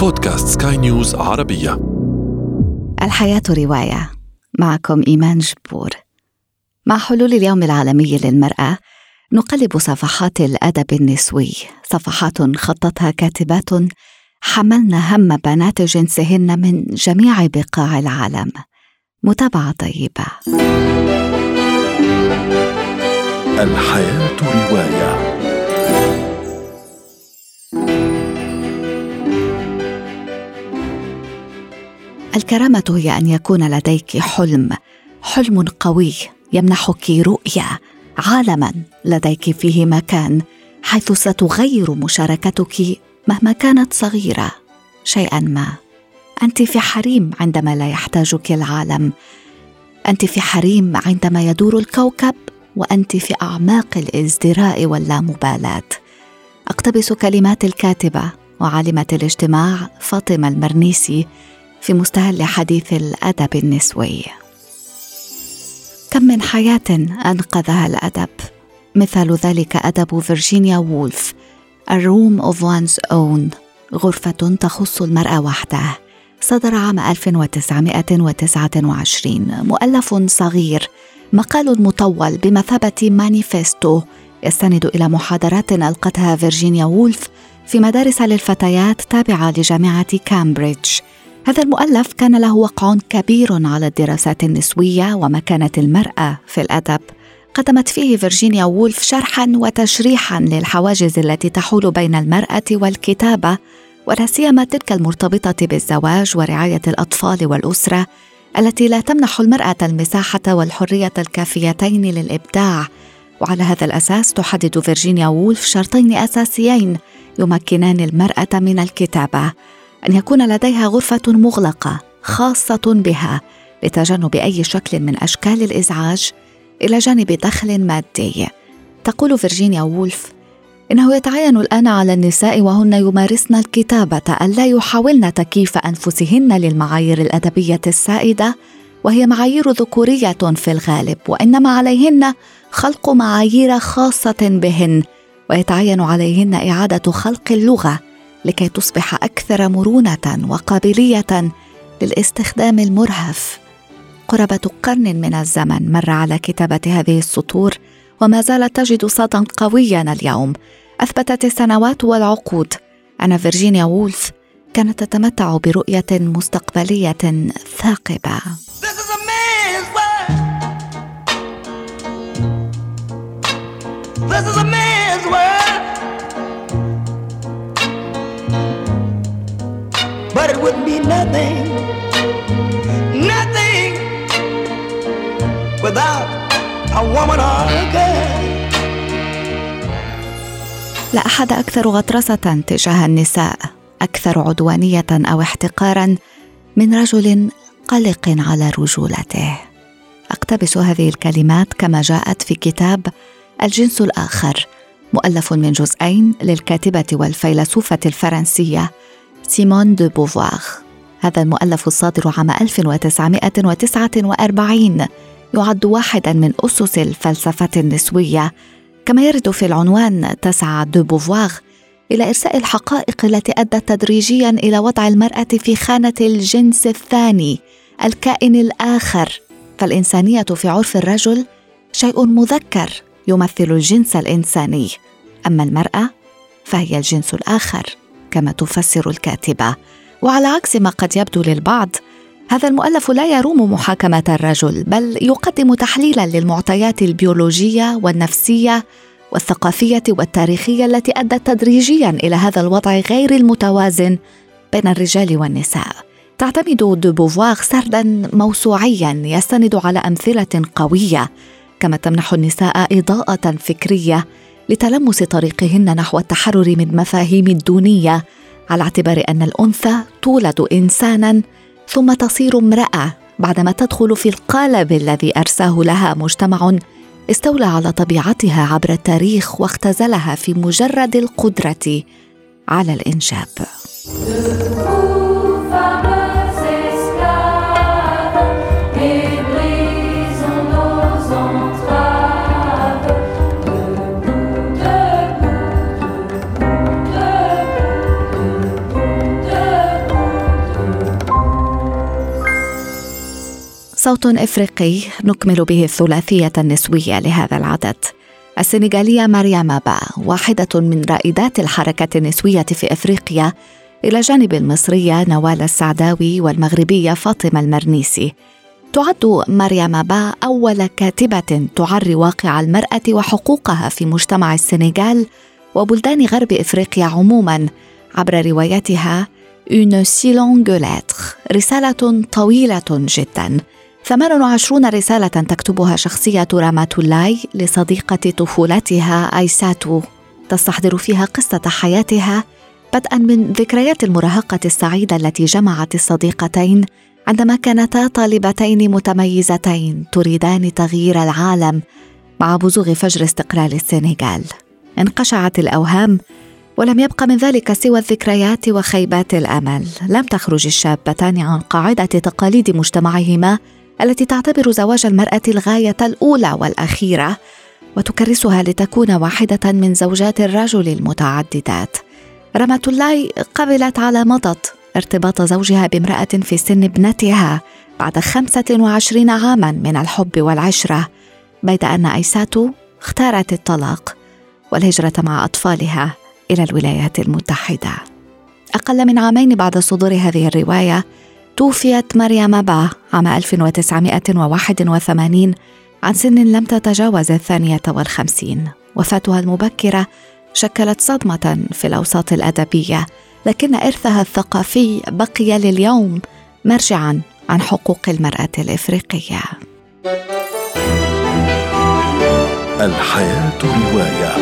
بودكاست سكاي نيوز عربية. الحياة رواية. معكم إيمان جبور. مع حلول اليوم العالمي للمرأة نقلب صفحات الأدب النسوي. صفحات خطتها كاتبات حملن هم بنات جنسهن من جميع بقاع العالم. متابعة طيبة. الحياة رواية. الكرامة هي أن يكون لديك حلم حلم قوي يمنحك رؤية عالما لديك فيه مكان حيث ستغير مشاركتك مهما كانت صغيرة. شيئا ما. أنت في حريم عندما لا يحتاجك العالم. أنت في حريم عندما يدور الكوكب وأنت في أعماق الازدراء واللامبالاة. أقتبس كلمات الكاتبة وعالمة الاجتماع فاطمة المرنيسي في مستهل حديث الأدب النسوي. كم من حياة أنقذها الأدب. مثال ذلك أدب فيرجينيا وولف Room of One's Own غرفة تخص المرأة وحدها صدر عام 1929 مؤلف صغير مقال مطول بمثابة مانيفستو يستند إلى محاضرات ألقتها فيرجينيا وولف في مدارس للفتيات تابعة لجامعة كامبريدج. هذا المؤلف كان له وقع كبير على الدراسات النسوية ومكانة المرأة في الأدب. قدمت فيه فيرجينيا وولف شرحا وتشريحا للحواجز التي تحول بين المرأة والكتابة ولا سيما تلك المرتبطة بالزواج ورعاية الأطفال والأسرة التي لا تمنح المرأة المساحة والحرية الكافيتين للإبداع. وعلى هذا الأساس تحدد فيرجينيا وولف شرطين أساسيين يمكنان المرأة من الكتابة. أن يكون لديها غرفة مغلقة خاصة بها لتجنب أي شكل من أشكال الإزعاج إلى جانب دخل مادي. تقول فيرجينيا وولف إنه يتعين الآن على النساء وهن يمارسن الكتابة ألا يحاولن تكييف أنفسهن للمعايير الأدبية السائدة وهي معايير ذكورية في الغالب وإنما عليهن خلق معايير خاصة بهن ويتعين عليهن إعادة خلق اللغة. لكي تصبح أكثر مرونة وقابلية للاستخدام المرهف. قرابة قرن من الزمن مر على كتابة هذه السطور وما زالت تجد صدى قويا اليوم. أثبتت السنوات والعقود. ان فيرجينيا وولف كانت تتمتع برؤية مستقبلية ثاقبة. This is a nothing, nothing without a woman or a girl. لا أحد أكثر غطرسة تجاه النساء أكثر عدوانية أو احتقارا من رجل قلق على رجولته أقتبس هذه الكلمات كما جاءت في كتاب الجنس الآخر مؤلف من جزئين للكاتبة والفيلسوفة الفرنسية سيمون دو بوفوار هذا المؤلف الصادر عام 1949 يعد واحدا من أسس الفلسفة النسوية. كما يرد في العنوان تسعى دو بوفوار إلى إرساء الحقائق التي أدت تدريجيا إلى وضع المرأة في خانة الجنس الثاني الكائن الآخر. فالإنسانية في عرف الرجل شيء مذكر يمثل الجنس الإنساني. أما المرأة فهي الجنس الآخر كما تفسر الكاتبة. وعلى عكس ما قد يبدو للبعض هذا المؤلف لا يروم محاكمة الرجل بل يقدم تحليلا للمعطيات البيولوجية والنفسية والثقافية والتاريخية التي أدت تدريجيا إلى هذا الوضع غير المتوازن بين الرجال والنساء. تعتمد دو بوفوار سردا موسوعيا يستند على أمثلة قوية كما تمنح النساء إضاءة فكرية لتلمس طريقهن نحو التحرر من مفاهيم الدونية على اعتبار أن الأنثى تولد انسانا ثم تصير امرأة بعدما تدخل في القالب الذي أرساه لها مجتمع استولى على طبيعتها عبر التاريخ واختزلها في مجرد القدرة على الانجاب صوت إفريقي نكمل به الثلاثية النسوية لهذا العدد. السنغالية مريم با واحدة من رائدات الحركة النسوية في إفريقيا إلى جانب المصرية نوال السعداوي والمغربية فاطمة المرنيسي. تعد مريم با أول كاتبة تعري واقع المرأة وحقوقها في مجتمع السنغال وبلدان غرب إفريقيا عموما عبر روايتها Une si longue lettre. رسالة طويلة جدا. 28 رسالة تكتبها شخصية راماتولاي لصديقة طفولتها أيساتو. تستحضر فيها قصة حياتها بدءا من ذكريات المراهقة السعيدة التي جمعت الصديقتين عندما كانتا طالبتين متميزتين تريدان تغيير العالم مع بزوغ فجر استقلال السنغال. انقشعت الأوهام ولم يبق من ذلك سوى الذكريات وخيبات الأمل. لم تخرج الشابتان عن قاعدة تقاليد مجتمعهما التي تعتبر زواج المرأة الغاية الأولى والأخيرة وتكرسها لتكون واحدة من زوجات الرجل المتعددات. الله قبلت على مضض ارتباط زوجها بامرأة في سن ابنتها بعد خمسة وعشرين عاما من الحب والعشرة بيد أن أيساتو اختارت الطلاق والهجرة مع أطفالها إلى الولايات المتحدة. أقل من عامين بعد صدور هذه الرواية توفيت مريم با. عام 1981 عن سن لم تتجاوز الثانية والخمسين. وفاتها المبكرة شكلت صدمة في الأوساط الأدبية لكن إرثها الثقافي بقي لليوم مرجعا عن حقوق المرأة الإفريقية. الحياة رواية.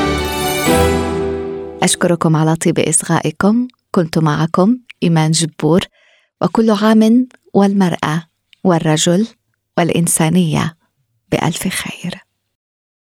أشكركم على طيب إصغائكم. كنت معكم إيمان جبور وكل عام والمرأة والرجل والإنسانية بألف خير.